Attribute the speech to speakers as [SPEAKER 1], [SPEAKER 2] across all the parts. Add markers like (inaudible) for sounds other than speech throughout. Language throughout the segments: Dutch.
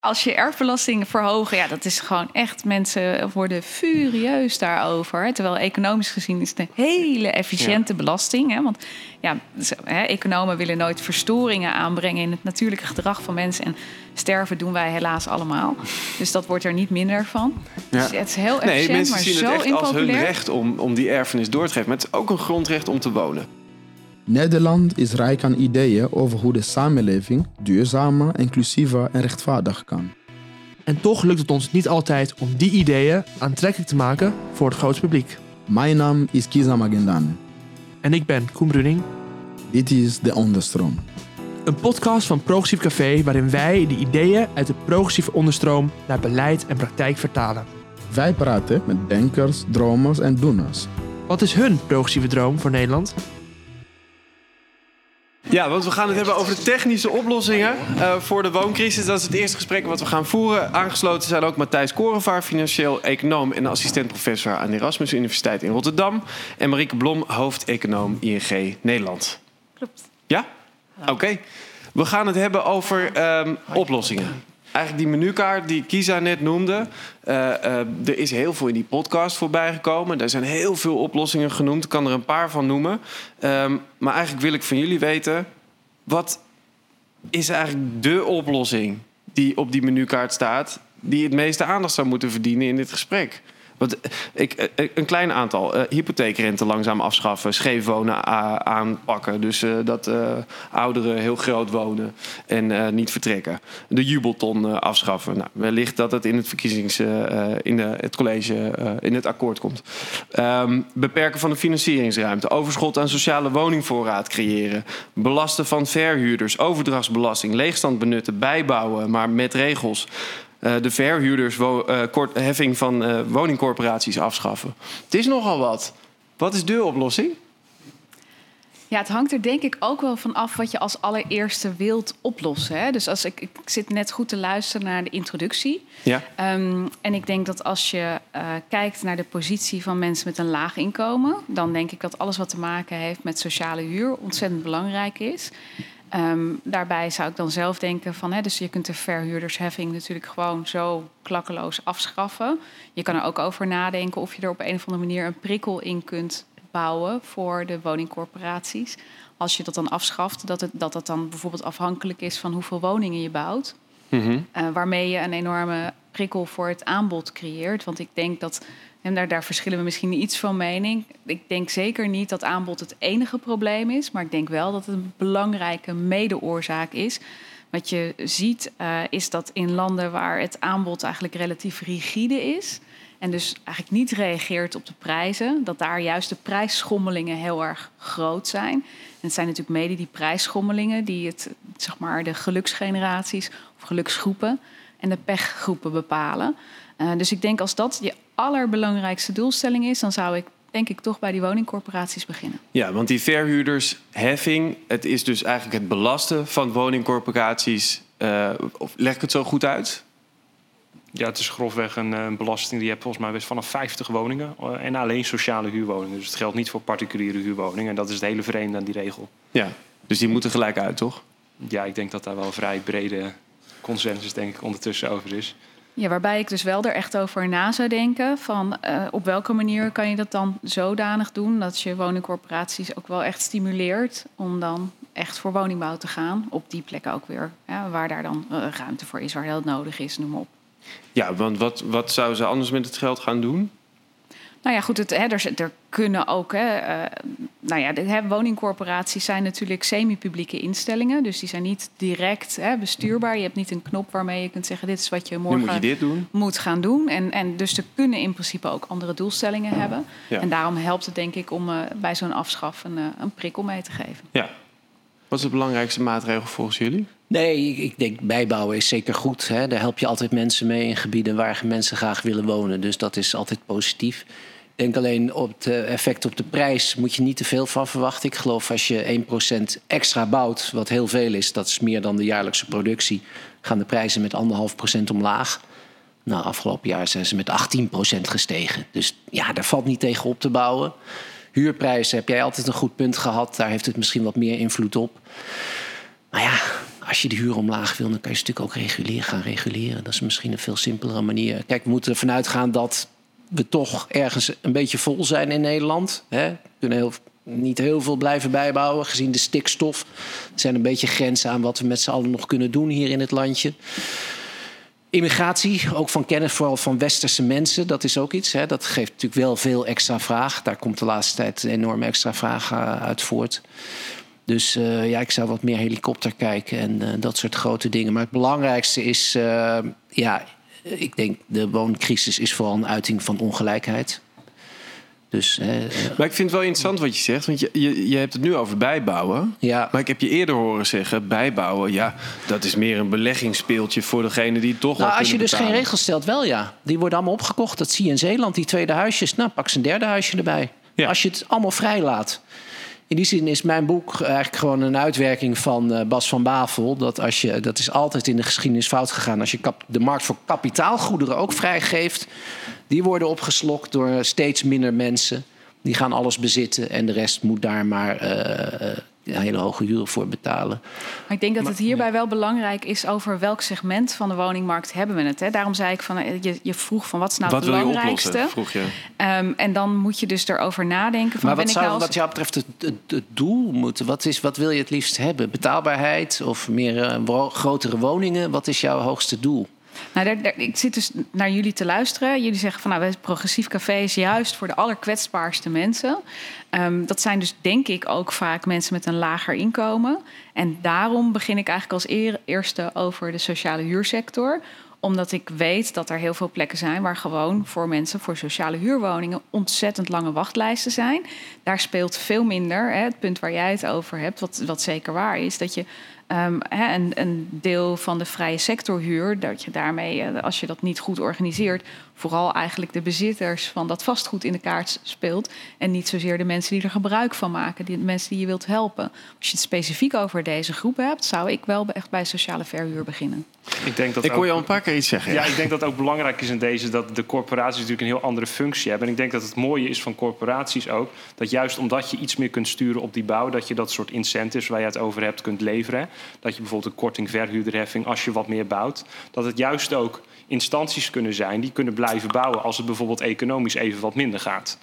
[SPEAKER 1] Als je erfbelasting verhogen, ja, dat is gewoon echt, mensen worden furieus daarover. Terwijl economisch gezien is het een hele efficiënte belasting. Hè? Want ja, hè, economen willen nooit verstoringen aanbrengen in het natuurlijke gedrag van mensen. En sterven doen wij helaas allemaal. Dus dat wordt er niet minder van.
[SPEAKER 2] Ja.
[SPEAKER 1] Dus het is heel
[SPEAKER 2] Nee,
[SPEAKER 1] efficiënt,
[SPEAKER 2] mensen
[SPEAKER 1] maar
[SPEAKER 2] zien
[SPEAKER 1] zo
[SPEAKER 2] het echt als hun recht om, om die erfenis door te geven. Maar het is ook een grondrecht om te wonen.
[SPEAKER 3] Nederland is rijk aan ideeën over hoe de samenleving duurzamer, inclusiever en rechtvaardig kan.
[SPEAKER 4] En toch lukt het ons niet altijd om die ideeën aantrekkelijk te maken voor het grote publiek.
[SPEAKER 3] Mijn naam is Kiza Magendane.
[SPEAKER 4] En ik ben Koen Bruning,
[SPEAKER 3] Dit is De Onderstroom.
[SPEAKER 4] een podcast van Progressief Café waarin wij de ideeën uit de progressieve onderstroom naar beleid en praktijk vertalen.
[SPEAKER 3] Wij praten met denkers, dromers en doeners.
[SPEAKER 4] Wat is hun progressieve droom voor Nederland?
[SPEAKER 2] Ja, want we gaan het hebben over de technische oplossingen eh, voor de wooncrisis. Dat is het eerste gesprek wat we gaan voeren. Aangesloten zijn ook Matthijs Korenvaar, financieel econoom en assistent-professor aan de Erasmus Universiteit in Rotterdam. En Marieke Blom, hoofdeconoom ING Nederland.
[SPEAKER 1] Klopt.
[SPEAKER 2] Ja? Oké. We gaan het hebben over ehm, oplossingen. Eigenlijk die menukaart die Kisa net noemde. eh, eh, er is heel veel in die podcast voorbij gekomen. Er zijn heel veel oplossingen genoemd. Ik kan er een paar van noemen. Ehm, maar eigenlijk wil ik van jullie weten... wat is eigenlijk de oplossing die op die menukaart staat... die het meeste aandacht zou moeten verdienen in dit gesprek? Want eh, ik, eh, een klein aantal. eh, hypotheekrente langzaam afschaffen. Scheef wonen aanpakken. Dus eh, dat eh, ouderen heel groot wonen en eh, niet vertrekken. De jubelton eh, afschaffen. Nou, wellicht dat het in het verkiezings... eh, eh, in de, het college, eh, in het akkoord komt. Ehm, beperken van de financieringsruimte. Overschot aan sociale woningvoorraad creëren. Belasten van verhuurders. Overdrachtsbelasting. Leegstand benutten. Bijbouwen, maar met regels. Eh, de verhuurdersheffing van eh, woningcorporaties afschaffen. Het is nogal wat. Wat is de oplossing?
[SPEAKER 1] Ja, het hangt er denk ik ook wel van af wat je als allereerste wilt oplossen. Hè? Dus als ik, ik zit net goed te luisteren naar de introductie.
[SPEAKER 2] Ja.
[SPEAKER 1] Ehm, en ik denk dat als je eh, kijkt naar de positie van mensen met een laag inkomen, dan denk ik dat alles wat te maken heeft met sociale huur ontzettend belangrijk is. Ehm, daarbij zou ik dan zelf denken van, hè, dus je kunt de verhuurdersheffing natuurlijk gewoon zo klakkeloos afschaffen. Je kan er ook over nadenken of je er op een of andere manier een prikkel in kunt bouwen voor de woningcorporaties. Als je dat dan afschaft, dat het, dat het dan bijvoorbeeld afhankelijk is van hoeveel woningen je bouwt.
[SPEAKER 2] Mhm.
[SPEAKER 1] Eh, waarmee je een enorme prikkel voor het aanbod creëert. Want ik denk dat, en daar, daar verschillen we misschien iets van mening. Ik denk zeker niet dat aanbod het enige probleem is. Maar ik denk wel dat het een belangrijke medeoorzaak is. Wat je ziet eh, is dat in landen waar het aanbod eigenlijk relatief rigide is. En dus eigenlijk niet reageert op de prijzen. Dat daar juist de prijsschommelingen heel erg groot zijn. En het zijn natuurlijk mede die prijsschommelingen die het, zeg maar, de geluksgeneraties of geluksgroepen en de pechgroepen bepalen. Eh, dus ik denk als dat je allerbelangrijkste doelstelling is, dan zou ik denk ik toch bij die woningcorporaties beginnen.
[SPEAKER 2] Ja, want die verhuurdersheffing, het is dus eigenlijk het belasten van woningcorporaties. eh, of leg ik het zo goed uit?
[SPEAKER 5] Ja, het is grofweg een, eh, een belasting die je hebt volgens mij best vanaf 50 woningen. en alleen sociale huurwoningen. Dus het geldt niet voor particuliere huurwoningen. En dat is het hele vreemde aan die regel.
[SPEAKER 2] Ja, dus die moeten gelijk uit, toch?
[SPEAKER 5] Ja, ik denk dat daar wel een vrij brede consensus denk ik ondertussen over is.
[SPEAKER 1] Ja, waarbij ik dus wel er echt over na zou denken van eh, op welke manier kan je dat dan zodanig doen dat je woningcorporaties ook wel echt stimuleert om dan echt voor woningbouw te gaan. Op die plekken ook weer, waar daar dan eh, ruimte voor is, waar dat nodig is, noem op.
[SPEAKER 2] Ja, want wat, wat zouden ze anders met het geld gaan doen?
[SPEAKER 1] Nou ja, goed, het, hè, er, er kunnen ook. Hè, eh, nou ja, de hè, woningcorporaties zijn natuurlijk semi-publieke instellingen. Dus die zijn niet direct hè, bestuurbaar. Je hebt niet een knop waarmee je kunt zeggen: dit is wat je morgen
[SPEAKER 2] moet je dit doen.
[SPEAKER 1] moet gaan doen. En, en dus ze kunnen in principe ook andere doelstellingen hebben.
[SPEAKER 2] Ja.
[SPEAKER 1] En daarom helpt het denk ik om eh, bij zo'n afschaf een, eh, een prikkel mee te geven.
[SPEAKER 2] Ja. Wat is de belangrijkste maatregel volgens jullie?
[SPEAKER 6] Nee, ik, denk bijbouwen is zeker goed. Hè. Daar help je altijd mensen mee in gebieden waar mensen graag willen wonen. Dus dat is altijd positief. Ik denk alleen op het effect op de prijs moet je niet te veel van verwachten. Ik geloof als je 1% extra bouwt, wat heel veel is, dat is meer dan de jaarlijkse productie, gaan de prijzen met 1,5% omlaag. Nou, afgelopen jaar zijn ze met 18% gestegen. Dus ja, daar valt niet tegen op te bouwen. Huurprijzen heb jij altijd een goed punt gehad. Daar heeft het misschien wat meer invloed op. Maar ja, als je de huur omlaag wil, dan kan je ze natuurlijk ook reguleren, gaan reguleren. Dat is misschien een veel simpelere manier. Kijk, we moeten ervan uitgaan dat we toch ergens een beetje vol zijn in Nederland. Hè? We kunnen heel, niet heel veel blijven bijbouwen, gezien de stikstof. Er zijn een beetje grenzen aan wat we met z'n allen nog kunnen doen hier in het landje. Immigratie, ook van kennis, vooral van westerse mensen, dat is ook iets. Hè. Dat geeft natuurlijk wel veel extra vraag. Daar komt de laatste tijd een enorme extra vraag uh, uit voort. Dus uh, ja, ik zou wat meer helikopter kijken en uh, dat soort grote dingen. Maar het belangrijkste is, ja, ik denk de wooncrisis is vooral een uiting van ongelijkheid. Dus,
[SPEAKER 2] maar ik vind het wel interessant wat je zegt. Want je, je, je hebt het nu over bijbouwen.
[SPEAKER 6] Ja.
[SPEAKER 2] Maar ik heb je eerder horen zeggen... bijbouwen, ja, dat is meer een beleggingsspeeltje... voor degene die het toch
[SPEAKER 6] nou,
[SPEAKER 2] al
[SPEAKER 6] Als je dus
[SPEAKER 2] betalen.
[SPEAKER 6] geen regels stelt, wel ja. Die worden allemaal opgekocht. Dat zie je in Zeeland, die tweede huisjes. Nou, pak ze een derde huisje erbij. Ja. Als je het allemaal vrij laat. In die zin is mijn boek eigenlijk gewoon een uitwerking van uh, Bas van Bavel. Dat, als je, dat is altijd in de geschiedenis fout gegaan. Als je kap, de markt voor kapitaalgoederen ook vrijgeeft... die worden opgeslokt door steeds minder mensen. Die gaan alles bezitten en de rest moet daar maar uh, hele hoge huren voor betalen.
[SPEAKER 1] Maar ik denk dat het hierbij wel belangrijk is over welk segment van de woningmarkt hebben we het. Hè? Daarom zei ik van eh, je, je vroeg van wat is nou
[SPEAKER 2] wat
[SPEAKER 1] het belangrijkste.
[SPEAKER 2] Wil je vroeg je.
[SPEAKER 1] Um, en dan moet je dus erover nadenken. Van,
[SPEAKER 6] maar wat
[SPEAKER 1] ben
[SPEAKER 6] zou
[SPEAKER 1] ik nou
[SPEAKER 6] wat jou betreft het, het, het, doel moeten? Wat, is, wat wil je het liefst hebben? Betaalbaarheid of meer uh, grotere woningen? Wat is jouw hoogste doel?
[SPEAKER 1] Nou, ik zit dus naar jullie te luisteren. Jullie zeggen van nou, progressief café is juist voor de allerkwetsbaarste mensen. Um, dat zijn dus denk ik ook vaak mensen met een lager inkomen. En daarom begin ik eigenlijk als eer, eerste over de sociale huursector omdat ik weet dat er heel veel plekken zijn waar gewoon voor mensen voor sociale huurwoningen ontzettend lange wachtlijsten zijn. Daar speelt veel minder. Hè, het punt waar jij het over hebt, wat, wat zeker waar is, dat je um, hè, een, een, deel van de vrije sectorhuur, dat je daarmee, als je dat niet goed organiseert, vooral eigenlijk de bezitters van dat vastgoed in de kaart speelt. En niet zozeer de mensen die er gebruik van maken, die, de mensen die je wilt helpen. Als je het specifiek over deze groep hebt, zou ik wel echt bij sociale verhuur beginnen.
[SPEAKER 5] Ik, denk dat
[SPEAKER 2] ik hoor
[SPEAKER 5] ook,
[SPEAKER 2] je al een paar keer iets zeggen.
[SPEAKER 5] Ja, ik denk dat het ook belangrijk is in deze dat de corporaties natuurlijk een heel andere functie hebben. En ik denk dat het mooie is van corporaties ook dat juist omdat je iets meer kunt sturen op die bouw, dat je dat soort incentives waar je het over hebt kunt leveren. Dat je bijvoorbeeld een korting verhuurderheffing als je wat meer bouwt. Dat het juist ook instanties kunnen zijn die kunnen blijven bouwen als het bijvoorbeeld economisch even wat minder gaat.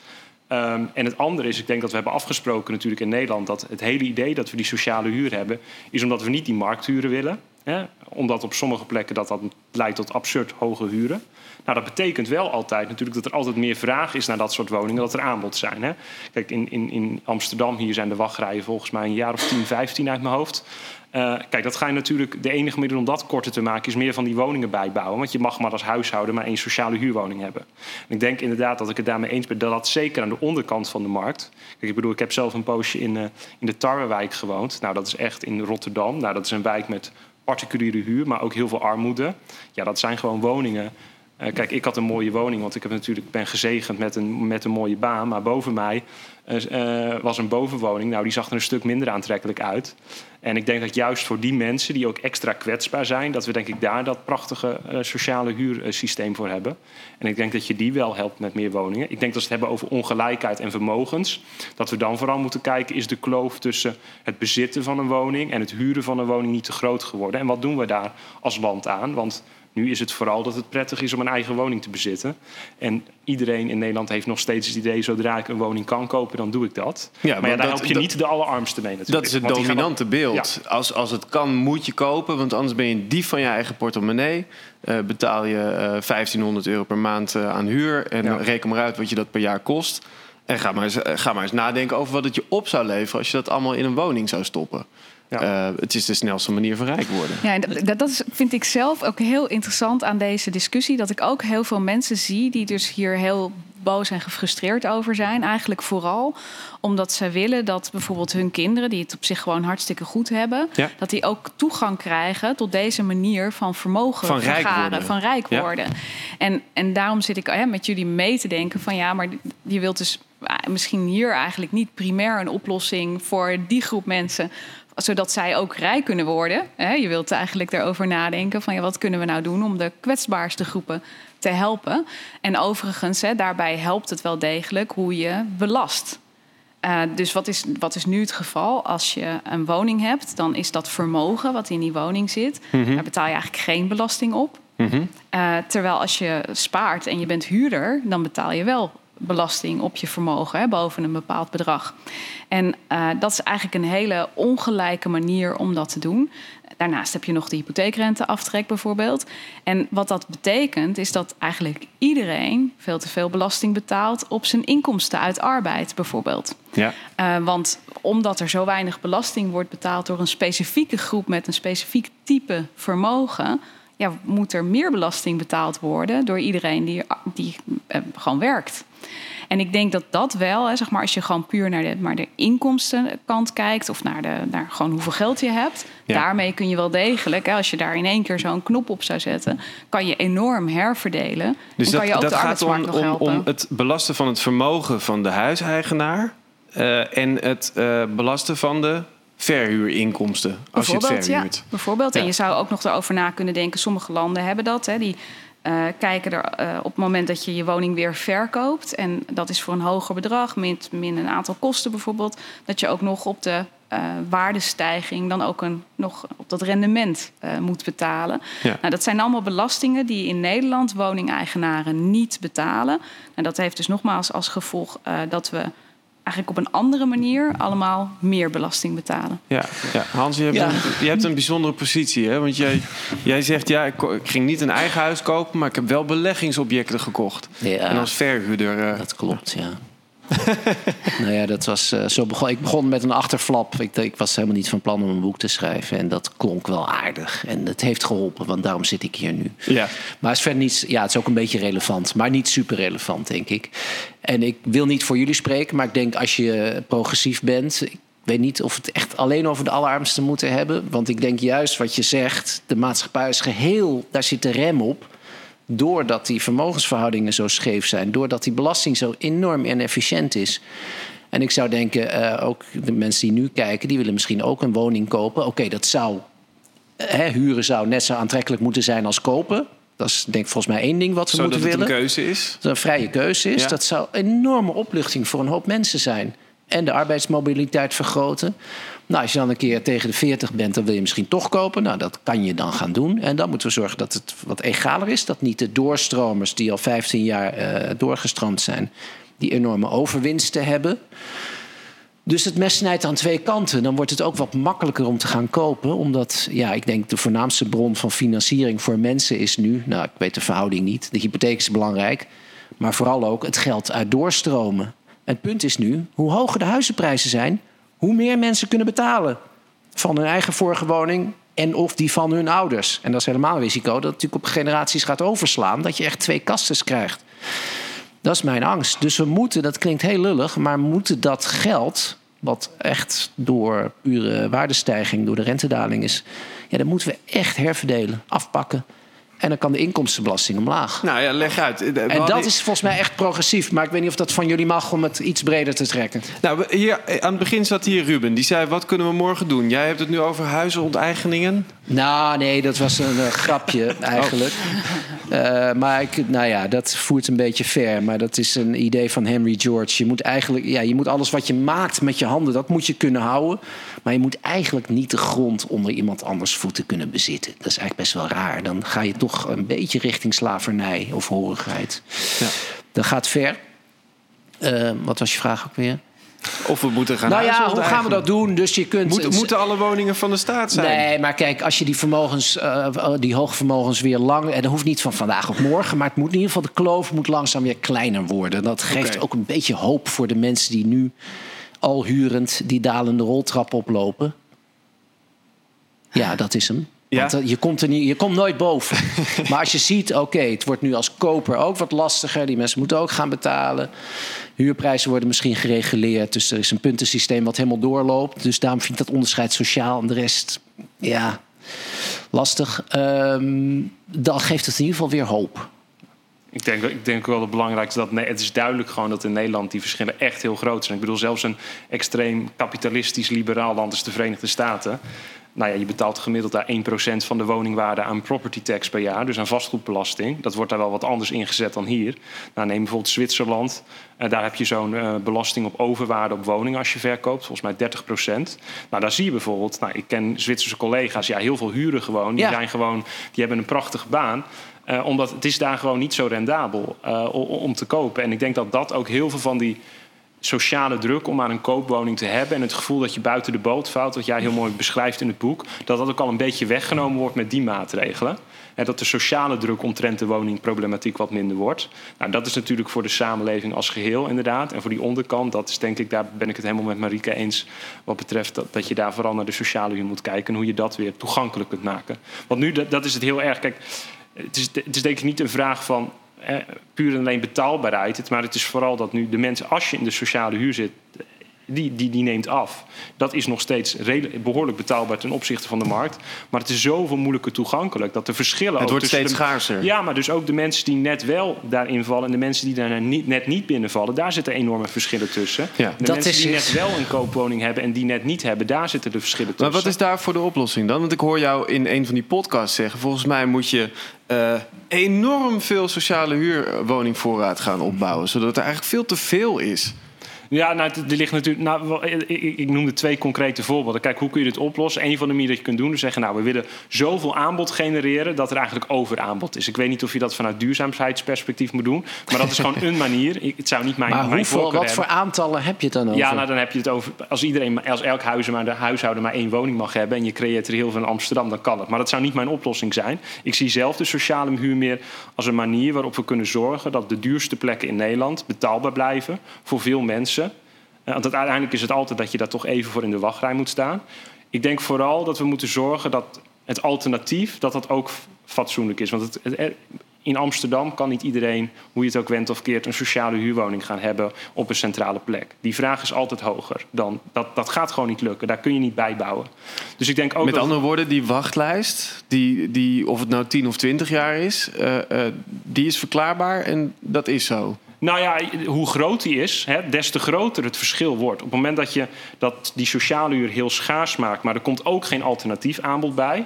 [SPEAKER 5] Um, en het andere is, ik denk dat we hebben afgesproken natuurlijk in Nederland dat het hele idee dat we die sociale huur hebben, is omdat we niet die markthuren willen. Hè? Omdat op sommige plekken dat, dat leidt tot absurd hoge huren. Nou, dat betekent wel altijd natuurlijk dat er altijd meer vraag is naar dat soort woningen, dat er aanbod zijn. Hè? Kijk, in, in, in Amsterdam hier zijn de wachtrijen volgens mij een jaar of 10, 15 uit mijn hoofd. Uh, kijk, dat ga je natuurlijk. De enige middel om dat korter te maken is meer van die woningen bijbouwen. Want je mag maar als huishouden maar één sociale huurwoning hebben. En ik denk inderdaad dat ik het daarmee eens ben dat dat zeker aan de onderkant van de markt. Kijk, ik bedoel, ik heb zelf een poosje in, uh, in de Tarwewijk gewoond. Nou, dat is echt in Rotterdam. Nou, dat is een wijk met particuliere huur, maar ook heel veel armoede. Ja, dat zijn gewoon woningen. Uh, kijk, ik had een mooie woning, want ik heb natuurlijk, ben gezegend met een, met een mooie baan. Maar boven mij uh, was een bovenwoning. Nou, die zag er een stuk minder aantrekkelijk uit. En ik denk dat juist voor die mensen die ook extra kwetsbaar zijn, dat we denk ik daar dat prachtige sociale huursysteem voor hebben. En ik denk dat je die wel helpt met meer woningen. Ik denk dat we het hebben over ongelijkheid en vermogens. Dat we dan vooral moeten kijken, is de kloof tussen het bezitten van een woning en het huren van een woning niet te groot geworden? En wat doen we daar als land aan? Want nu is het vooral dat het prettig is om een eigen woning te bezitten. En iedereen in Nederland heeft nog steeds het idee... zodra ik een woning kan kopen, dan doe ik dat. Ja, maar ja, daar dat, help je dat, niet de allerarmste mee natuurlijk.
[SPEAKER 2] Dat is het dominante beeld. Ja. Als, als het kan, moet je kopen. Want anders ben je dief van je eigen portemonnee. Uh, betaal je uh, 1500 euro per maand uh, aan huur. En ja. reken maar uit wat je dat per jaar kost. En ga maar, eens, ga maar eens nadenken over wat het je op zou leveren... als je dat allemaal in een woning zou stoppen. Ja. Uh, het is de snelste manier van rijk worden.
[SPEAKER 1] Ja, dat, dat is, vind ik zelf ook heel interessant aan deze discussie. Dat ik ook heel veel mensen zie die dus hier heel boos en gefrustreerd over zijn. Eigenlijk vooral omdat ze willen dat bijvoorbeeld hun kinderen, die het op zich gewoon hartstikke goed hebben, ja. dat die ook toegang krijgen tot deze manier van vermogen
[SPEAKER 2] van
[SPEAKER 1] vergaren,
[SPEAKER 2] rijk worden.
[SPEAKER 1] van rijk worden. Ja. En, en daarom zit ik hè, met jullie mee te denken van ja, maar je wilt dus misschien hier eigenlijk niet primair een oplossing voor die groep mensen zodat zij ook rijk kunnen worden. Je wilt eigenlijk erover nadenken van ja, wat kunnen we nou doen om de kwetsbaarste groepen te helpen. En overigens, daarbij helpt het wel degelijk hoe je belast. eh, dus wat is, wat is nu het geval? Als je een woning hebt, dan is dat vermogen wat in die woning zit. Daar betaal je eigenlijk geen belasting op. Eh, terwijl als je spaart en je bent huurder, dan betaal je wel belasting op je vermogen hè, boven een bepaald bedrag. En eh, dat is eigenlijk een hele ongelijke manier om dat te doen. Daarnaast heb je nog de hypotheekrenteaftrek bijvoorbeeld. En wat dat betekent is dat eigenlijk iedereen veel te veel belasting betaalt op zijn inkomsten uit arbeid bijvoorbeeld.
[SPEAKER 2] Ja.
[SPEAKER 1] Uh, want omdat er zo weinig belasting wordt betaald door een specifieke groep met een specifiek type vermogen, ja, moet er meer belasting betaald worden door iedereen die, die uh, gewoon werkt. En ik denk dat dat wel, hè, zeg maar, als je gewoon puur naar de, maar de inkomstenkant kijkt of naar, de, naar gewoon hoeveel geld je hebt, ja. daarmee kun je wel degelijk, hè, als je daar in één keer zo'n knop op zou zetten, kan je enorm herverdelen.
[SPEAKER 2] Dus
[SPEAKER 1] en
[SPEAKER 2] dat,
[SPEAKER 1] kan je ook
[SPEAKER 2] dat
[SPEAKER 1] de
[SPEAKER 2] gaat om, om, om het belasten van het vermogen van de huiseigenaar uh, en het uh, belasten van de verhuurinkomsten. Als je het verhuurt.
[SPEAKER 1] Ja, bijvoorbeeld. Ja. En je zou ook nog erover na kunnen denken. Sommige landen hebben dat. Hè, die uh, kijken er uh, op het moment dat je je woning weer verkoopt. En dat is voor een hoger bedrag, min, min een aantal kosten bijvoorbeeld. Dat je ook nog op de uh, waardestijging dan ook een, nog op dat rendement moet betalen. Ja. Nou, dat zijn allemaal belastingen die in Nederland woningeigenaren niet betalen. En dat heeft dus nogmaals als gevolg dat we eigenlijk op een andere manier allemaal meer belasting betalen.
[SPEAKER 2] Ja, ja. Hans, je hebt, ja. Een, je hebt een bijzondere positie. Hè? Want jij, jij zegt, ja, ik, ik, ging niet een eigen huis kopen... maar ik heb wel beleggingsobjecten gekocht.
[SPEAKER 6] Ja,
[SPEAKER 2] en als verhuurder... Uh,
[SPEAKER 6] dat klopt, ja. (laughs) nou ja, dat was uh, zo begon. Ik begon met een achterflap. Ik, ik, was helemaal niet van plan om een boek te schrijven. En dat klonk wel aardig. En het heeft geholpen, want daarom zit ik hier nu.
[SPEAKER 2] Ja.
[SPEAKER 6] Maar het is verder niet. Ja, het is ook een beetje relevant, maar niet super relevant, denk ik. En ik wil niet voor jullie spreken, maar ik denk als je progressief bent. Ik weet niet of we het echt alleen over de allerarmsten moeten hebben. Want ik denk juist wat je zegt, de maatschappij is geheel, daar zit de rem op doordat die vermogensverhoudingen zo scheef zijn, doordat die belasting zo enorm inefficiënt is. En ik zou denken, uh, ook de mensen die nu kijken, die willen misschien ook een woning kopen. Oké, okay, dat zou, hè, huren zou net zo aantrekkelijk moeten zijn als kopen. Dat is denk ik volgens mij één ding wat ze
[SPEAKER 2] Zodat
[SPEAKER 6] moeten
[SPEAKER 2] het
[SPEAKER 6] willen.
[SPEAKER 2] een keuze is?
[SPEAKER 6] Dat het een vrije keuze is. Ja. Dat zou een enorme opluchting voor een hoop mensen zijn. En de arbeidsmobiliteit vergroten. Nou, als je dan een keer tegen de 40 bent, dan wil je misschien toch kopen. Nou, dat kan je dan gaan doen. En dan moeten we zorgen dat het wat egaler is. Dat niet de doorstromers die al 15 jaar uh, doorgestroomd zijn, die enorme overwinsten hebben. Dus het mes snijdt aan twee kanten. Dan wordt het ook wat makkelijker om te gaan kopen. Omdat, ja, ik denk de voornaamste bron van financiering voor mensen is nu... nou, ik weet de verhouding niet. De hypotheek is belangrijk. Maar vooral ook het geld uit doorstromen. Het punt is nu, hoe hoger de huizenprijzen zijn... hoe meer mensen kunnen betalen van hun eigen vorige woning... en of die van hun ouders. En dat is helemaal een risico dat het natuurlijk op generaties gaat overslaan... dat je echt twee kastes krijgt. Dat is mijn angst. Dus we moeten, dat klinkt heel lullig... maar moeten dat geld, wat echt door pure waardestijging... door de rentedaling is... ja, dat moeten we echt herverdelen, afpakken... En dan kan de inkomstenbelasting omlaag.
[SPEAKER 2] Nou ja, leg uit.
[SPEAKER 6] En dat is volgens mij echt progressief. Maar ik weet niet of dat van jullie mag om het iets breder te trekken.
[SPEAKER 2] Nou, hier, aan het begin zat hier Ruben. Die zei, wat kunnen we morgen doen? Jij hebt het nu over huizenonteigenen.
[SPEAKER 6] Nou, nee, dat was een uh, grapje (laughs) eigenlijk. Oh. Uh, maar ik, nou ja, dat voert een beetje ver. Maar dat is een idee van Henry George. Je moet eigenlijk, ja, je moet alles wat je maakt met je handen, dat moet je kunnen houden. Maar je moet eigenlijk niet de grond onder iemand anders voeten kunnen bezitten. Dat is eigenlijk best wel raar. Dan ga je toch een beetje richting slavernij of horigheid. Ja. Dat gaat ver. Uh, wat was je vraag ook weer?
[SPEAKER 2] Of we moeten gaan
[SPEAKER 6] Nou ja, hoe gaan we dat doen? Dus je kunt.
[SPEAKER 2] Moet, moeten alle woningen van de staat zijn?
[SPEAKER 6] Nee, maar kijk, als je die vermogens, uh, die hoge vermogens weer lang. En dat hoeft niet van vandaag op morgen. Maar het moet in ieder geval, de kloof moet langzaam weer kleiner worden. Dat geeft okay. ook een beetje hoop voor de mensen die nu al hurend die dalende roltrap oplopen. Ja, dat is hem.
[SPEAKER 2] Ja?
[SPEAKER 6] Want je komt, er niet, je komt nooit boven. (laughs) maar als je ziet, oké, okay, het wordt nu als koper ook wat lastiger. Die mensen moeten ook gaan betalen. Huurprijzen worden misschien gereguleerd. Dus er is een puntensysteem wat helemaal doorloopt. Dus daarom vind ik dat onderscheid sociaal en de rest, ja, lastig. Um, dan geeft het in ieder geval weer hoop.
[SPEAKER 5] Ik denk, ik denk wel het belangrijkste dat nee, het is duidelijk gewoon dat in Nederland die verschillen echt heel groot zijn. Ik bedoel, zelfs een extreem kapitalistisch liberaal land als de Verenigde Staten. Nou ja, je betaalt gemiddeld daar 1% van de woningwaarde aan property tax per jaar, dus aan vastgoedbelasting. Dat wordt daar wel wat anders ingezet dan hier. Nou, neem bijvoorbeeld Zwitserland. Uh, daar heb je zo'n uh, belasting op overwaarde op woningen als je verkoopt, volgens mij 30%. Nou, daar zie je bijvoorbeeld, nou, ik ken Zwitserse collega's, ja, heel veel huren gewoon. Die,
[SPEAKER 6] Ja.
[SPEAKER 5] zijn gewoon, die hebben een prachtige baan. Eh, omdat het is daar gewoon niet zo rendabel eh, om te kopen. En ik denk dat dat ook heel veel van die sociale druk om aan een koopwoning te hebben... en het gevoel dat je buiten de boot valt, wat jij heel mooi beschrijft in het boek... dat dat ook al een beetje weggenomen wordt met die maatregelen. En dat de sociale druk omtrent de woningproblematiek wat minder wordt. Nou, dat is natuurlijk voor de samenleving als geheel inderdaad. En voor die onderkant, dat is denk ik, daar ben ik het helemaal met Marieke eens... wat betreft dat, dat je daar vooral naar de sociale huur moet kijken... en hoe je dat weer toegankelijk kunt maken. Want nu, dat, dat is het heel erg... Kijk, het is, het is denk ik niet een vraag van eh, puur en alleen betaalbaarheid. Het- Maar het is vooral dat nu de mensen, als je in de sociale huur zit, die, die, die neemt af. Dat is nog steeds redelijk- behoorlijk betaalbaar ten opzichte van de markt. Maar het is zoveel moeilijker toegankelijk dat de verschillen.
[SPEAKER 2] Het
[SPEAKER 5] ook
[SPEAKER 2] wordt steeds
[SPEAKER 5] de-
[SPEAKER 2] schaarser.
[SPEAKER 5] Ja, maar dus ook de mensen die net wel daarin vallen en de mensen die daar niet, net niet binnenvallen, daar zitten enorme verschillen tussen.
[SPEAKER 2] Ja.
[SPEAKER 5] De
[SPEAKER 6] Dat
[SPEAKER 5] mensen
[SPEAKER 6] is
[SPEAKER 5] die
[SPEAKER 6] het.
[SPEAKER 5] net wel een koopwoning hebben en die net niet hebben, daar zitten de verschillen tussen.
[SPEAKER 2] Maar wat is daarvoor de oplossing dan? Want ik hoor jou in een van die podcasts zeggen... volgens mij moet je eh, enorm veel sociale huurwoningvoorraad gaan opbouwen... zodat er eigenlijk veel te veel is.
[SPEAKER 5] Ja, nou, er ligt natuurlijk. Nou, wel, ik, ik- ik noemde twee concrete voorbeelden. Kijk, hoe kun je dit oplossen? Een van de manieren dat je kunt doen is zeggen: Nou, we willen zoveel aanbod genereren dat er eigenlijk overaanbod is. Ik weet niet of je dat vanuit duurzaamheidsperspectief moet doen, maar dat is gewoon een manier. Ik- Het zou niet mijn,
[SPEAKER 6] Maar
[SPEAKER 5] mijn
[SPEAKER 6] hoeveel, wat voor aantallen heb je het dan over?
[SPEAKER 5] Ja, nou dan heb je het over. Als iedereen, als elk maar de huishouden maar één woning mag hebben en je creëert er heel veel in Amsterdam, dan kan het. Maar dat zou niet mijn oplossing zijn. Ik zie zelf de sociale huur meer als een manier waarop we kunnen zorgen dat de duurste plekken in Nederland betaalbaar blijven voor veel mensen. Eh, Want uiteindelijk is het altijd dat je daar toch even voor in de wachtrij moet staan. Ik denk vooral dat we moeten zorgen dat het alternatief dat dat ook fatsoenlijk is. Want het, het- in Amsterdam kan niet iedereen, hoe je het ook wendt of keert, een sociale huurwoning gaan hebben op een centrale plek. Die vraag is altijd hoger dan. Dat, dat gaat gewoon niet lukken. Daar kun je niet bijbouwen. Dus ik denk ook
[SPEAKER 2] Met
[SPEAKER 5] dat.
[SPEAKER 2] andere woorden, die wachtlijst, die, die, of het nou 10 of 20 jaar is... eh, eh, die is verklaarbaar en dat is zo.
[SPEAKER 5] Nou ja, hoe groot die is, hè, des te groter het verschil wordt. Op het moment dat je dat die sociale huur heel schaars maakt, maar er komt ook geen alternatief aanbod bij,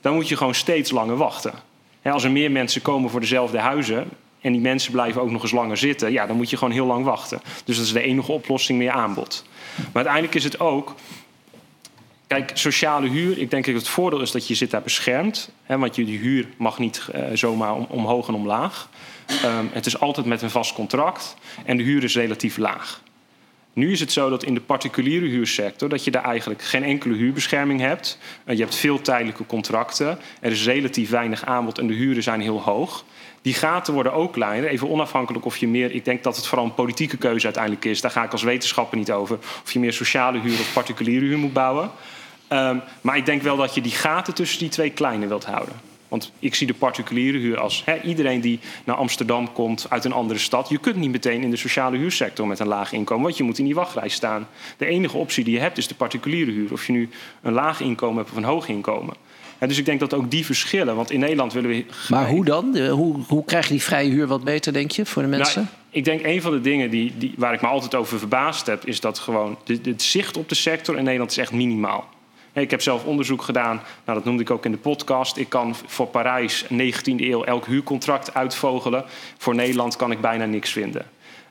[SPEAKER 5] dan moet je gewoon steeds langer wachten. Hè, als er meer mensen komen voor dezelfde huizen en die mensen blijven ook nog eens langer zitten, ja, dan moet je gewoon heel lang wachten. Dus dat is de enige oplossing meer aanbod. Maar uiteindelijk is het ook. Kijk, sociale huur, ik denk dat het voordeel is dat je zit daar beschermd. Hè, want je die huur mag niet eh, zomaar om, omhoog en omlaag. Ehm, het is altijd met een vast contract en de huur is relatief laag. Nu is het zo dat in de particuliere huursector... dat je daar eigenlijk geen enkele huurbescherming hebt. Eh, je hebt veel tijdelijke contracten. Er is relatief weinig aanbod en de huren zijn heel hoog. Die gaten worden ook kleiner. Even onafhankelijk of je meer... Ik denk dat het vooral een politieke keuze uiteindelijk is. Daar ga ik als wetenschapper niet over. Of je meer sociale huur of particuliere huur moet bouwen. Ehm, maar ik denk wel dat je die gaten tussen die twee kleiner wilt houden. Want ik zie de particuliere huur als hè, iedereen die naar Amsterdam komt uit een andere stad. Je kunt niet meteen in de sociale huursector met een laag inkomen, want je moet in die wachtrij staan. De enige optie die je hebt is de particuliere huur. Of je nu een laag inkomen hebt of een hoog inkomen. En dus ik denk dat ook die verschillen, want in Nederland willen we.
[SPEAKER 6] Maar hoe dan? De- Hoe, hoe krijg je die vrije huur wat beter, denk je, voor de mensen?
[SPEAKER 5] Nou, ik denk een van de dingen die, die, waar ik me altijd over verbaasd heb, is dat gewoon het zicht op de sector in Nederland is echt minimaal. Ik heb zelf onderzoek gedaan, nou, dat noemde ik ook in de podcast. Ik kan voor Parijs 19e eeuw elk huurcontract uitvogelen. Voor Nederland kan ik bijna niks vinden.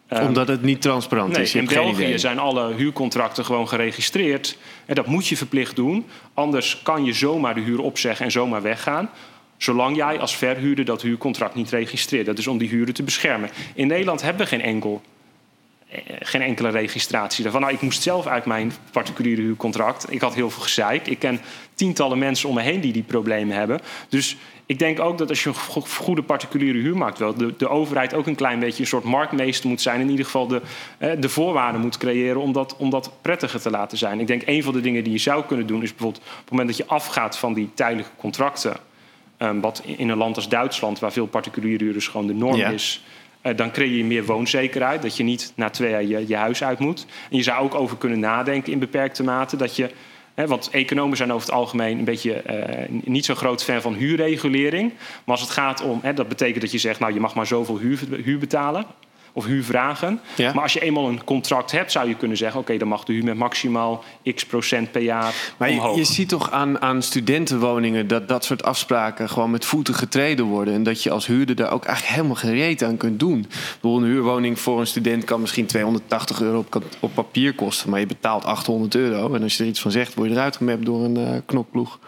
[SPEAKER 5] Ehm,
[SPEAKER 2] Omdat het niet transparant
[SPEAKER 5] Nee,
[SPEAKER 2] is. Je
[SPEAKER 5] in België zijn alle huurcontracten gewoon geregistreerd. En dat moet je verplicht doen. Anders kan je zomaar de huur opzeggen en zomaar weggaan. Zolang jij als verhuurder dat huurcontract niet registreert. Dat is om die huren te beschermen. In Nederland hebben we geen enkel geen enkele registratie daarvan. Nou, ik moest zelf uit mijn particuliere huurcontract. Ik had heel veel gezeik. Ik ken tientallen mensen om me heen die die problemen hebben. Dus ik denk ook dat als je een go- goede particuliere huurmarkt wilt... De, de overheid ook een klein beetje een soort marktmeester moet zijn. In ieder geval de, eh, de voorwaarden moet creëren om dat, om dat prettiger te laten zijn. Ik denk een van de dingen die je zou kunnen doen... is bijvoorbeeld op het moment dat je afgaat van die tijdelijke contracten... Ehm, wat in een land als Duitsland, waar veel particuliere huurders gewoon de norm
[SPEAKER 2] Ja.
[SPEAKER 5] is, eh, dan creëer je meer woonzekerheid. Dat je niet na twee jaar je, huis uit moet. En je zou ook over kunnen nadenken in beperkte mate dat je. Want economen zijn over het algemeen een beetje eh, niet zo groot fan van huurregulering. Maar als het gaat om, dat betekent dat je zegt, nou je mag maar zoveel huur, huur betalen. Of huurvragen.
[SPEAKER 2] Ja.
[SPEAKER 5] Maar als je eenmaal een contract hebt, zou je kunnen zeggen: oké, dan mag de huur met maximaal x procent per jaar
[SPEAKER 2] Maar je,
[SPEAKER 5] omhoog.
[SPEAKER 2] je ziet toch aan, aan studentenwoningen dat dat soort afspraken gewoon met voeten getreden worden. En dat je als huurder daar ook eigenlijk helemaal geen reet aan kunt doen. Bedoel, een huurwoning voor een student kan misschien 280 euro op, op papier kosten. Maar je betaalt 800 euro. En als je er iets van zegt, word je eruit gemapt door een eh, knokploeg.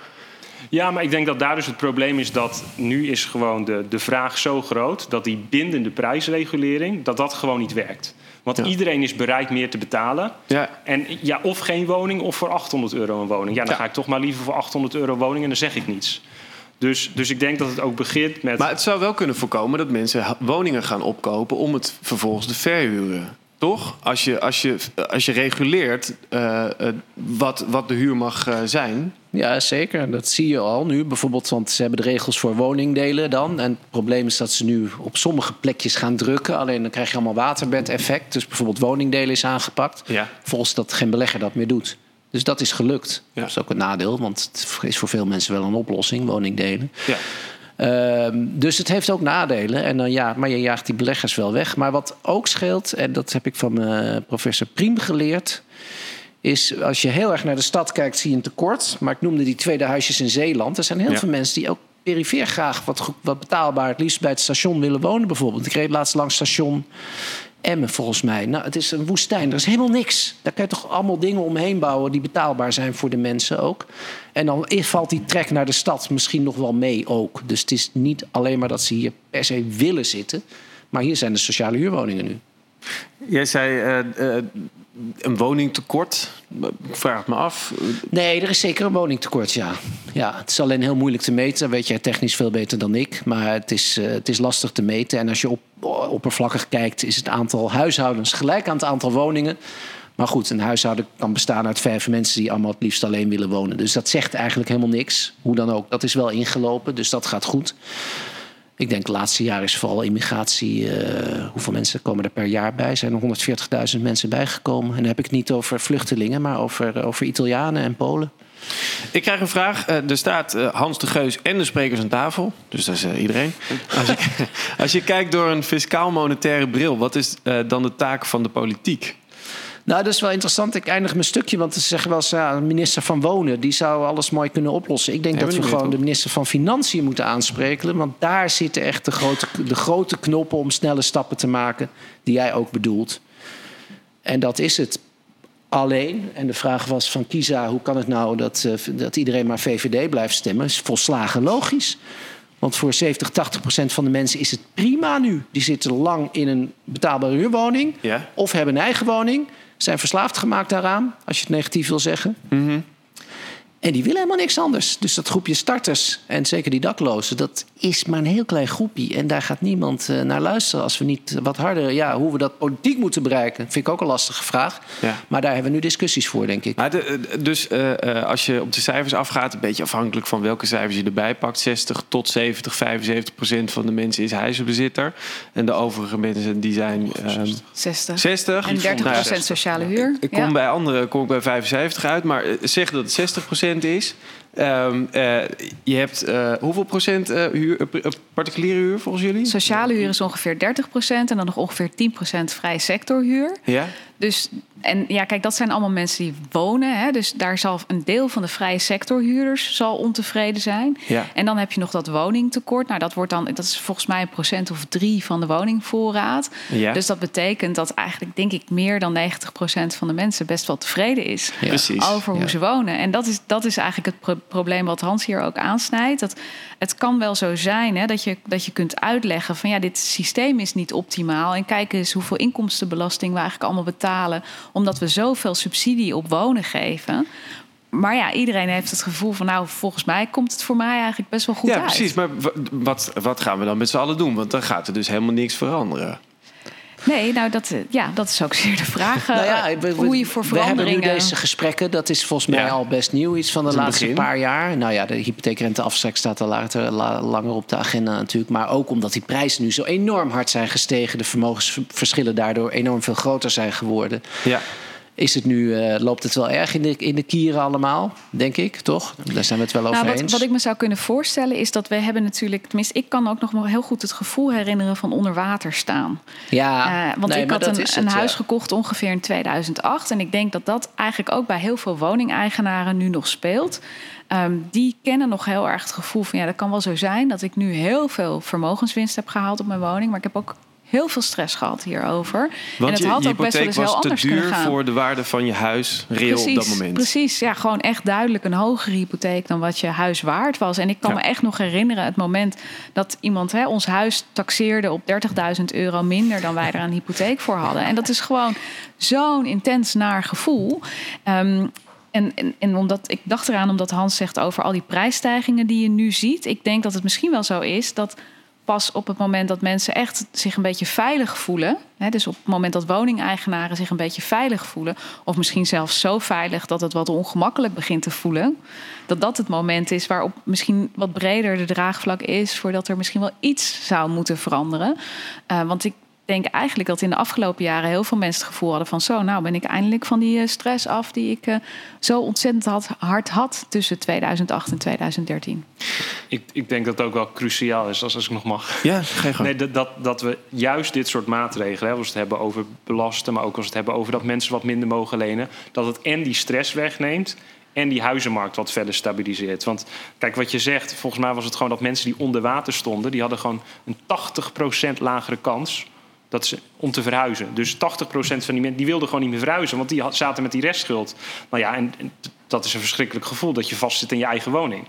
[SPEAKER 5] Ja, maar ik denk dat daar dus het probleem is dat nu is gewoon de, de vraag zo groot dat die bindende prijsregulering, dat dat gewoon niet werkt. Want
[SPEAKER 2] Ja.
[SPEAKER 5] iedereen is bereid meer te betalen.
[SPEAKER 2] Ja,
[SPEAKER 5] En ja, of geen woning of voor 800 euro een woning. Ja, dan
[SPEAKER 2] Ja.
[SPEAKER 5] ga ik toch maar liever voor 800 euro woning en dan zeg ik niets. Dus, dus ik denk dat het ook begint met...
[SPEAKER 2] Maar het zou wel kunnen voorkomen dat mensen woningen gaan opkopen om het vervolgens te verhuren. Toch? Als je, als je, als je reguleert eh, eh, wat, wat de huur mag eh, zijn.
[SPEAKER 6] Ja, zeker. Dat zie je al nu. Bijvoorbeeld, want ze hebben de regels voor woningdelen dan. En het probleem is dat ze nu op sommige plekjes gaan drukken. Alleen dan krijg je allemaal waterbed-effect. Dus bijvoorbeeld woningdelen is aangepakt.
[SPEAKER 2] Ja.
[SPEAKER 6] Volgens dat geen belegger dat meer doet. Dus dat is gelukt.
[SPEAKER 2] Ja.
[SPEAKER 6] Dat is ook een nadeel, want het is voor veel mensen wel een oplossing, woningdelen.
[SPEAKER 2] Ja.
[SPEAKER 6] Ehm, dus het heeft ook nadelen. En dan, ja, maar je jaagt die beleggers wel weg. Maar wat ook scheelt, en dat heb ik van eh, professor Priem geleerd... is als je heel erg naar de stad kijkt, zie je een tekort. Maar ik noemde die tweede huisjes in Zeeland. Er zijn heel
[SPEAKER 2] Ja.
[SPEAKER 6] veel mensen die ook perifeer graag wat, wat betaalbaar... het liefst bij het station willen wonen bijvoorbeeld. Ik reed laatst langs station Emmen volgens mij. Nou, het is een woestijn. Er is helemaal niks. Daar kan je toch allemaal dingen omheen bouwen die betaalbaar zijn voor de mensen ook. En dan valt die trek naar de stad misschien nog wel mee ook. Dus het is niet alleen maar dat ze hier per se willen zitten. Maar hier zijn de sociale huurwoningen nu.
[SPEAKER 2] Jij zei eh, eh, een woningtekort. Ik vraag het me af.
[SPEAKER 6] Nee, er is zeker een woningtekort, ja. Ja, het is alleen heel moeilijk te meten. Dat weet jij technisch veel beter dan ik. Maar het is, eh, het is lastig te meten. En als je op, oppervlakkig kijkt, is het aantal huishoudens gelijk aan het aantal woningen. Maar goed, een huishouden kan bestaan uit vijf mensen die allemaal het liefst alleen willen wonen. Dus dat zegt eigenlijk helemaal niks. Hoe dan ook, dat is wel ingelopen, dus dat gaat goed. Ik denk laatste jaar is vooral immigratie. eh, hoeveel mensen komen er per jaar bij? Zijn er 140.000 mensen bijgekomen? En dan heb ik het niet over vluchtelingen, maar over, over Italianen en Polen.
[SPEAKER 2] Ik krijg een vraag. Eh, er staat eh, Hans de Geus en de sprekers aan tafel. Dus dat is eh, iedereen. Als je, (laughs) als je kijkt door een fiscaal-monetaire bril, wat is eh, dan de taak van de politiek?
[SPEAKER 6] Nou, dat is wel interessant. Ik eindig mijn stukje, want ze zeggen wel eens... Ja, minister van Wonen, die zou alles mooi kunnen oplossen. Ik denk
[SPEAKER 2] Hebben
[SPEAKER 6] dat
[SPEAKER 2] we
[SPEAKER 6] gewoon de minister van Financiën moeten aanspreken. Want daar zitten echt de grote, de grote knoppen om snelle stappen te maken... die jij ook bedoelt. En dat is het alleen. En de vraag was van Kisa, hoe kan het nou dat, eh, dat iedereen maar VVD blijft stemmen? is volslagen logisch. Want voor 70, 80 procent van de mensen is het prima nu. Die zitten lang in een betaalbare huurwoning.
[SPEAKER 2] Ja.
[SPEAKER 6] Of hebben een eigen woning. Zijn verslaafd gemaakt daaraan, als je het negatief wil zeggen. En die willen helemaal niks anders. Dus dat groepje starters, en zeker die daklozen, dat is maar een heel klein groepje. En daar gaat niemand eh, naar luisteren als we niet wat harder. Ja, hoe we dat politiek moeten bereiken, vind ik ook een lastige vraag.
[SPEAKER 2] Ja.
[SPEAKER 6] Maar daar hebben we nu discussies voor, denk ik.
[SPEAKER 2] Maar de, eh, dus eh, eh, als je op de cijfers afgaat, een beetje afhankelijk van welke cijfers je erbij pakt, 60 tot 70, 75 procent van de mensen is huisbezitter. En de overige mensen die zijn ehm
[SPEAKER 1] 60.
[SPEAKER 2] 60.
[SPEAKER 1] En 30
[SPEAKER 2] Nou ja,
[SPEAKER 1] sociale huur.
[SPEAKER 2] Ik kom
[SPEAKER 1] Ja.
[SPEAKER 2] bij anderen kom ik bij 75 uit, maar zeg dat het 60% is. Ehm, eh, je hebt eh, hoeveel procent eh, huur, particuliere huur volgens jullie?
[SPEAKER 1] Sociale huur is ongeveer 30% en dan nog ongeveer 10% vrije sectorhuur.
[SPEAKER 2] Ja?
[SPEAKER 1] Dus, en ja, kijk, dat zijn allemaal mensen die wonen. Hè? Dus daar zal een deel van de vrije sectorhuurders zal ontevreden zijn.
[SPEAKER 2] Ja.
[SPEAKER 1] En dan heb je nog dat woningtekort. Nou, dat wordt dan, dat is volgens mij een procent of drie van de woningvoorraad.
[SPEAKER 2] Ja.
[SPEAKER 1] Dus dat betekent dat eigenlijk, denk ik, meer dan 90% van de mensen best wel tevreden is.
[SPEAKER 6] Ja.
[SPEAKER 1] Over hoe ze wonen. En dat is, dat is eigenlijk het pro- probleem wat Hans hier ook aansnijdt. Dat het kan wel zo zijn hè, dat, je, dat je kunt uitleggen van ja, dit systeem is niet optimaal. En kijk eens hoeveel inkomstenbelasting we eigenlijk allemaal betalen. Omdat we zoveel subsidie op wonen geven. Maar ja, iedereen heeft het gevoel van nou, volgens mij komt het voor mij eigenlijk best wel goed
[SPEAKER 2] ja,
[SPEAKER 1] uit.
[SPEAKER 2] precies. Maar wa- wat, wat gaan we dan met z'n allen doen? Want dan gaat er dus helemaal niks veranderen.
[SPEAKER 1] Nee, nou dat, eh, ja, dat is ook zeer de vraag. eh, (laughs)
[SPEAKER 6] Nou ja, we, we-
[SPEAKER 1] hoe je voor
[SPEAKER 6] we hebben
[SPEAKER 1] veranderingen...
[SPEAKER 6] nu deze gesprekken. Dat is volgens mij
[SPEAKER 2] Ja.
[SPEAKER 6] al best nieuw. Iets van de laatste
[SPEAKER 2] begin.
[SPEAKER 6] paar jaar. Nou ja, de hypotheekrenteaftrek staat al later, la- langer op de agenda natuurlijk. Maar ook omdat die prijzen nu zo enorm hard zijn gestegen. De vermogensverschillen daardoor enorm veel groter zijn geworden.
[SPEAKER 2] Ja.
[SPEAKER 6] Is het nu, eh, loopt het wel erg in de, in de kieren allemaal, denk ik, toch? Daar zijn we het wel over
[SPEAKER 1] Nou, wat,
[SPEAKER 6] eens.
[SPEAKER 1] wat ik me zou kunnen voorstellen is dat we hebben natuurlijk... tenminste, ik kan ook nog wel heel goed het gevoel herinneren van onder water staan.
[SPEAKER 6] ja,
[SPEAKER 1] Eh, want
[SPEAKER 6] nee,
[SPEAKER 1] ik
[SPEAKER 6] maar
[SPEAKER 1] had een, huis
[SPEAKER 6] ja.
[SPEAKER 1] gekocht ongeveer in 2008. En ik denk dat dat eigenlijk ook bij heel veel woningeigenaren nu nog speelt. Ehm, die kennen nog heel erg het gevoel van... ja, dat kan wel zo zijn dat ik nu heel veel vermogenswinst heb gehaald op mijn woning... maar ik heb ook heel veel stress gehad hierover.
[SPEAKER 2] Want
[SPEAKER 1] en het
[SPEAKER 2] je,
[SPEAKER 1] had ook best wel
[SPEAKER 2] hypotheek
[SPEAKER 1] eens heel
[SPEAKER 2] was te
[SPEAKER 1] anders kunnen
[SPEAKER 2] duur
[SPEAKER 1] gaan.
[SPEAKER 2] voor de waarde van je huis, reëel op dat moment.
[SPEAKER 1] Precies, ja, gewoon echt duidelijk een hogere hypotheek dan wat je huis waard was. En ik kan
[SPEAKER 2] Ja.
[SPEAKER 1] me echt nog herinneren het moment dat iemand hè, ons huis taxeerde op 30.000 euro minder dan wij er een hypotheek voor hadden. En dat is gewoon zo'n intens naar gevoel. Ehm, en, en, en omdat ik dacht eraan, omdat Hans zegt over al die prijsstijgingen die je nu ziet. Ik denk dat het misschien wel zo is dat pas op het moment dat mensen echt zich een beetje veilig voelen. Hè, dus op het moment dat woningeigenaren zich een beetje veilig voelen. Of misschien zelfs zo veilig dat het wat ongemakkelijk begint te voelen. Dat dat het moment is waarop misschien wat breder de draagvlak is. Voordat er misschien wel iets zou moeten veranderen. Eh, want ik denk eigenlijk dat in de afgelopen jaren heel veel mensen het gevoel hadden van zo, nou ben ik eindelijk van die eh, stress af die ik eh, zo ontzettend had, hard had tussen 2008 en 2013.
[SPEAKER 5] Ik, ik denk dat het ook wel cruciaal is, als, als ik nog mag.
[SPEAKER 2] Ja, geen gang.
[SPEAKER 5] Nee, dat, dat, dat we juist dit soort maatregelen, hè, als we het hebben over belasten, maar ook als we het hebben over dat mensen wat minder mogen lenen, dat het en die stress wegneemt en die huizenmarkt wat verder stabiliseert. Want kijk, wat je zegt, volgens mij was het gewoon dat mensen die onder water stonden, die hadden gewoon een 80% lagere kans dat om te verhuizen. Dus 80% van die mensen die wilden gewoon niet meer verhuizen, want die zaten met die restschuld. Nou ja, en, en dat is een verschrikkelijk gevoel dat je vastzit in je eigen woning.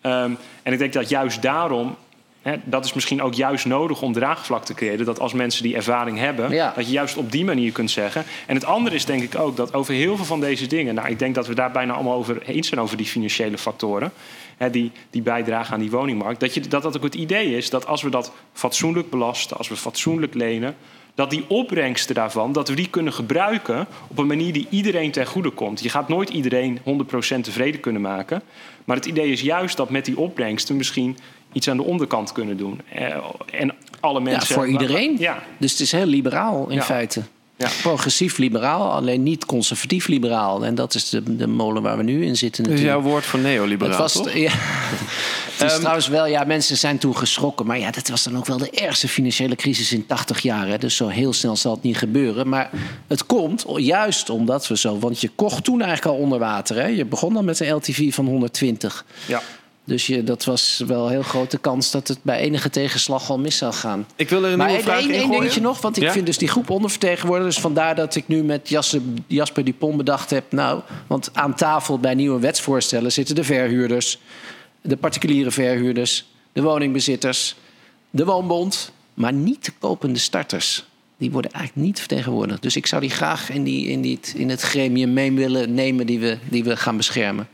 [SPEAKER 5] Ehm, en ik denk dat juist daarom, hè, dat is misschien ook juist nodig om draagvlak te creëren. Dat als mensen die ervaring hebben,
[SPEAKER 6] Ja.
[SPEAKER 5] dat je juist op die manier kunt zeggen. En het andere is denk ik ook dat over heel veel van deze dingen, nou ik denk dat we daar bijna allemaal over eens zijn over die financiële factoren. Hè, die, die bijdragen aan die woningmarkt. Dat, je, dat dat ook het idee is dat als we dat fatsoenlijk belasten, als we fatsoenlijk lenen, dat die opbrengsten daarvan, dat we die kunnen gebruiken op een manier die iedereen ten goede komt. Je gaat nooit iedereen 100% tevreden kunnen maken. Maar het idee is juist dat met die opbrengsten misschien iets aan de onderkant kunnen doen. Eh, En alle
[SPEAKER 6] Ja,
[SPEAKER 5] mensen.
[SPEAKER 6] voor iedereen.
[SPEAKER 5] Ja,
[SPEAKER 6] Dus het is heel liberaal in
[SPEAKER 5] Ja.
[SPEAKER 6] feite.
[SPEAKER 5] Ja.
[SPEAKER 6] Progressief liberaal, alleen niet conservatief liberaal. En dat is de, de molen waar we nu in zitten natuurlijk.
[SPEAKER 2] jouw woord voor neoliberaal,
[SPEAKER 6] Het was,
[SPEAKER 2] toch?
[SPEAKER 6] ja. (laughs) het is
[SPEAKER 2] Ehm,
[SPEAKER 6] trouwens wel, ja, mensen zijn toen geschrokken. Maar ja, dat was dan ook wel de ergste financiële crisis in 80 jaar. Hè. Dus zo heel snel zal het niet gebeuren. Maar het komt juist omdat we zo. Want je kocht toen eigenlijk al onder water. Hè. Je begon dan met een LTV van 120.
[SPEAKER 5] ja.
[SPEAKER 6] Dus je, dat was wel een heel grote kans dat het bij enige tegenslag al mis zou gaan.
[SPEAKER 2] Ik wil er een
[SPEAKER 6] Maar
[SPEAKER 2] nieuwe
[SPEAKER 6] één
[SPEAKER 2] vraag
[SPEAKER 6] één
[SPEAKER 2] gooien.
[SPEAKER 6] dingetje nog, want ik
[SPEAKER 2] Ja?
[SPEAKER 6] vind dus die groep ondervertegenwoordigers... vandaar dat ik nu met Jasper, Jasper Dupont bedacht heb... nou, want aan tafel bij nieuwe wetsvoorstellen zitten de verhuurders... de particuliere verhuurders, de woningbezitters, de woonbond... maar niet de kopende starters. Die worden eigenlijk niet vertegenwoordigd. Dus ik zou die graag in, die, in, die, in het gremium mee willen nemen die we, die we gaan beschermen.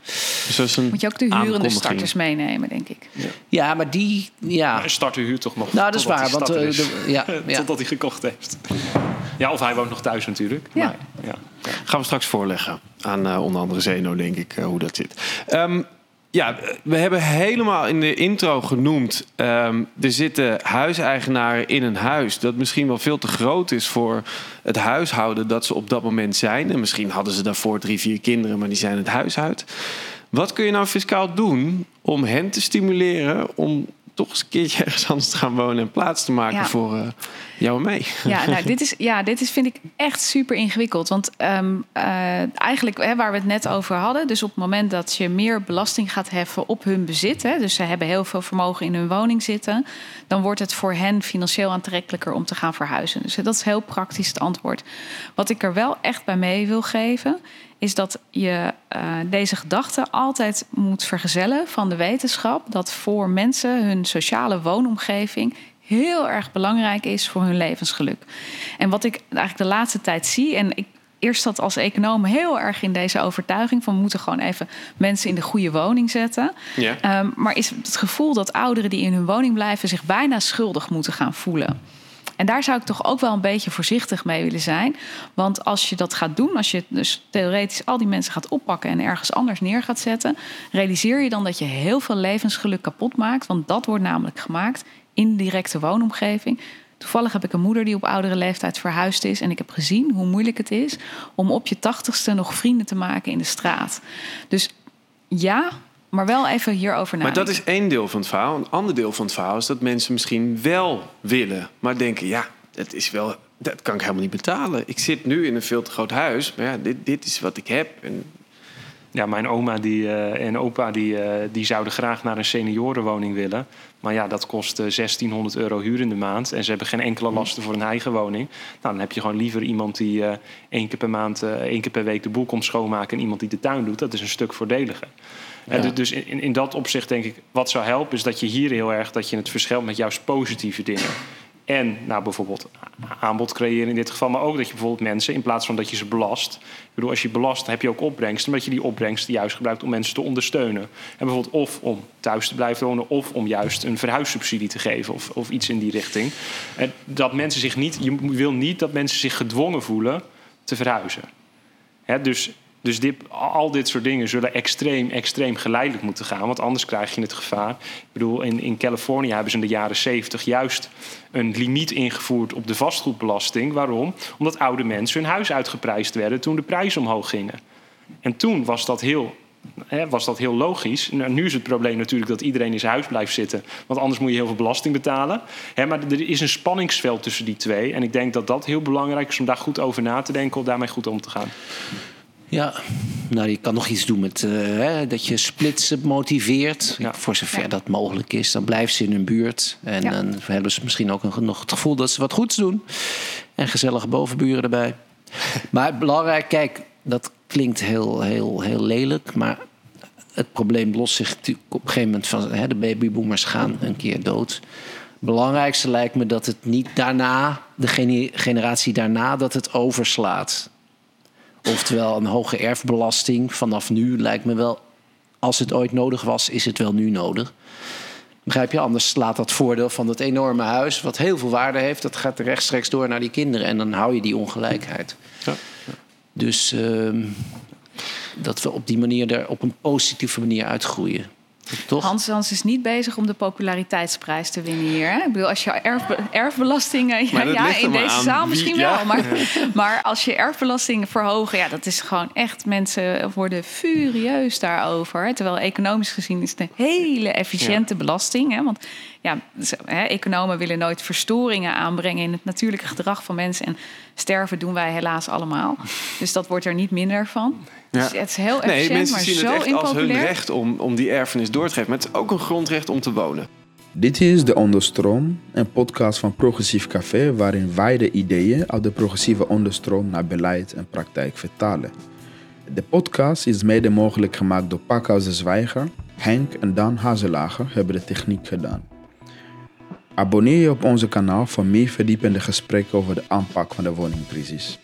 [SPEAKER 2] Dus dat is een
[SPEAKER 1] Moet je ook de hurende starters meenemen, denk ik.
[SPEAKER 6] Ja, maar die... Ja,
[SPEAKER 5] Maar een starter huurt toch nog.
[SPEAKER 6] nou, dat is waar. Want, eh,
[SPEAKER 5] is.
[SPEAKER 6] de- ja, (laughs) ja.
[SPEAKER 5] Totdat hij gekocht heeft. Ja, of hij woont nog thuis natuurlijk.
[SPEAKER 1] Ja.
[SPEAKER 5] Maar, ja.
[SPEAKER 2] Gaan we straks voorleggen aan eh, onder andere Zeno, denk ik, eh, hoe dat zit. Ehm, ja, we hebben helemaal in de intro genoemd. ehm, er zitten huiseigenaren in een huis dat misschien wel veel te groot is voor het huishouden dat ze op dat moment zijn. En misschien hadden ze daarvoor drie, vier kinderen, maar die zijn het huis uit. Wat kun je nou fiscaal doen om hen te stimuleren om toch eens een keertje (laughs) ergens anders te gaan wonen en plaats te maken
[SPEAKER 1] Ja.
[SPEAKER 2] voor eh, jou en mij?
[SPEAKER 1] Ja, nou, (laughs) dit is, ja, dit is vind ik echt super ingewikkeld. Want ehm, eh, eigenlijk hè, waar we het net over hadden... dus op het moment dat je meer belasting gaat heffen op hun bezit... Hè, dus ze hebben heel veel vermogen in hun woning zitten... dan wordt het voor hen financieel aantrekkelijker om te gaan verhuizen. Dus dat is heel praktisch het antwoord. Wat ik er wel echt bij mee wil geven... is dat je eh, deze gedachte altijd moet vergezellen van de wetenschap... dat voor mensen hun sociale woonomgeving heel erg belangrijk is voor hun levensgeluk. En wat ik eigenlijk de laatste tijd zie, en ik eerst zat als econoom heel erg in deze overtuiging van we moeten gewoon even mensen in de goede woning zetten.
[SPEAKER 2] Ja.
[SPEAKER 1] Ehm, maar is het gevoel dat ouderen die in hun woning blijven zich bijna schuldig moeten gaan voelen. En daar zou ik toch ook wel een beetje voorzichtig mee willen zijn. Want als je dat gaat doen, als je dus theoretisch al die mensen gaat oppakken en ergens anders neer gaat zetten, realiseer je dan dat je heel veel levensgeluk kapot maakt. Want dat wordt namelijk gemaakt in directe woonomgeving. Toevallig heb ik een moeder die op oudere leeftijd verhuisd is. En ik heb gezien hoe moeilijk het is om op je tachtigste nog vrienden te maken in de straat. Dus ja, maar wel even hierover
[SPEAKER 2] Maar
[SPEAKER 1] nadenken.
[SPEAKER 2] dat is één deel van het verhaal. Een ander deel van het verhaal is dat mensen misschien wel willen, maar denken: ja, dat is wel, dat kan ik helemaal niet betalen. Ik zit nu in een veel te groot huis, maar ja, dit, dit is wat ik heb. En
[SPEAKER 5] Ja, mijn oma die, eh, en opa die, eh, die zouden graag naar een seniorenwoning willen. Maar ja, dat kost eh, 1600 euro huur in de maand. En ze hebben geen enkele lasten voor een eigen woning. Nou, dan heb je gewoon liever iemand die eh één keer per maand, eh, één keer per week de boel komt schoonmaken. En iemand die de tuin doet. Dat is een stuk voordeliger. En du- dus in, in dat opzicht denk ik, wat zou helpen, is dat je hier heel erg dat je het verschilt met juist positieve dingen. En nou, bijvoorbeeld aanbod creëren in dit geval. Maar ook dat je bijvoorbeeld mensen, in plaats van dat je ze belast. Ik bedoel, als je belast, heb je ook opbrengst. Omdat je die opbrengst juist gebruikt om mensen te ondersteunen. En bijvoorbeeld of om thuis te blijven wonen. Of om juist een verhuissubsidie te geven. Of, of iets in die richting. En dat mensen zich niet, je wil niet dat mensen zich gedwongen voelen te verhuizen. Dus dus dit, al dit soort dingen zullen extreem, extreem geleidelijk moeten gaan. Want anders krijg je het gevaar. Ik bedoel, in, in Californië hebben ze in de jaren 70 juist een limiet ingevoerd op de vastgoedbelasting. Waarom? Omdat oude mensen hun huis uitgeprijsd werden toen de prijzen omhoog gingen. En toen was dat heel, was dat heel logisch. Nou, nu is het probleem natuurlijk dat iedereen in zijn huis blijft zitten. Want anders moet je heel veel belasting betalen. Maar er is een spanningsveld tussen die twee. En ik denk dat dat heel belangrijk is om daar goed over na te denken. Om daarmee goed om te gaan.
[SPEAKER 6] Ja, nou, je kan nog iets doen met eh, hè, dat je splitsen motiveert.
[SPEAKER 5] Ja.
[SPEAKER 6] Voor zover
[SPEAKER 1] Ja.
[SPEAKER 6] dat mogelijk is. Dan blijven ze in hun buurt. En
[SPEAKER 1] Ja.
[SPEAKER 6] dan hebben ze misschien ook een, nog het gevoel dat ze wat goeds doen. En gezellige bovenburen erbij. (laughs) maar belangrijk, kijk, dat klinkt heel, heel, heel lelijk. Maar het probleem lost zich natuurlijk op een gegeven moment van... Hè, de babyboomers gaan een keer dood. Belangrijkste lijkt me dat het niet daarna, de gene- generatie daarna, dat het overslaat. Oftewel een hoge erfbelasting vanaf nu lijkt me wel... als het ooit nodig was, is het wel nu nodig. Begrijp je? Anders slaat dat voordeel van dat enorme huis... wat heel veel waarde heeft, dat gaat rechtstreeks door naar die kinderen. En dan hou je die ongelijkheid.
[SPEAKER 5] Ja.
[SPEAKER 6] Dus ehm, dat we op die manier er op een positieve manier uitgroeien. Toch?
[SPEAKER 1] Hans, Hans is niet bezig om de populariteitsprijs te winnen hier. Hè? Ik bedoel, als je erfbe- erfbelastingen... Ja, in deze
[SPEAKER 2] aan
[SPEAKER 1] zaal
[SPEAKER 2] wie-
[SPEAKER 1] misschien
[SPEAKER 2] ja.
[SPEAKER 1] wel. Maar, (laughs) maar als je erfbelastingen verhogen... Ja, dat is gewoon echt... Mensen worden furieus daarover. hè. Terwijl economisch gezien is het een hele efficiënte belasting. Hè? Want ja, economen willen nooit verstoringen aanbrengen... in het natuurlijke gedrag van mensen. En sterven doen wij helaas allemaal. Dus dat wordt er niet minder van. Dus
[SPEAKER 2] Ja.
[SPEAKER 1] het is heel
[SPEAKER 2] nee,
[SPEAKER 1] efficiënt,
[SPEAKER 2] mensen
[SPEAKER 1] maar
[SPEAKER 2] zien
[SPEAKER 1] zo
[SPEAKER 2] het echt als hun recht om, om die erfenis door te geven. Maar het is ook een grondrecht om te wonen.
[SPEAKER 3] Dit is De Onderstroom, een podcast van Progressief Café waarin wij de ideeën uit de progressieve onderstroom naar beleid en praktijk vertalen. De podcast is mede mogelijk gemaakt door Pakhuis de Zwijger, Henk en Dan Hazelager hebben de techniek gedaan. Abonneer je op onze kanaal voor meer verdiepende gesprekken over de aanpak van de woningcrisis.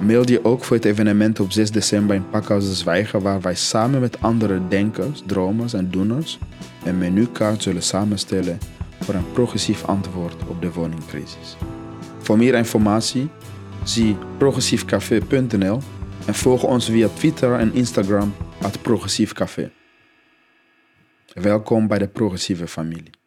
[SPEAKER 3] Mail je ook voor het evenement op 6 december in Pakhuis de Zwijger waar wij samen met andere denkers, dromers en doeners een menukaart zullen samenstellen voor een progressief antwoord op de woningcrisis. Voor meer informatie zie progressiefcafé.nl en volg ons via Twitter en Instagram at progressiefcafé. Welkom bij de progressieve familie.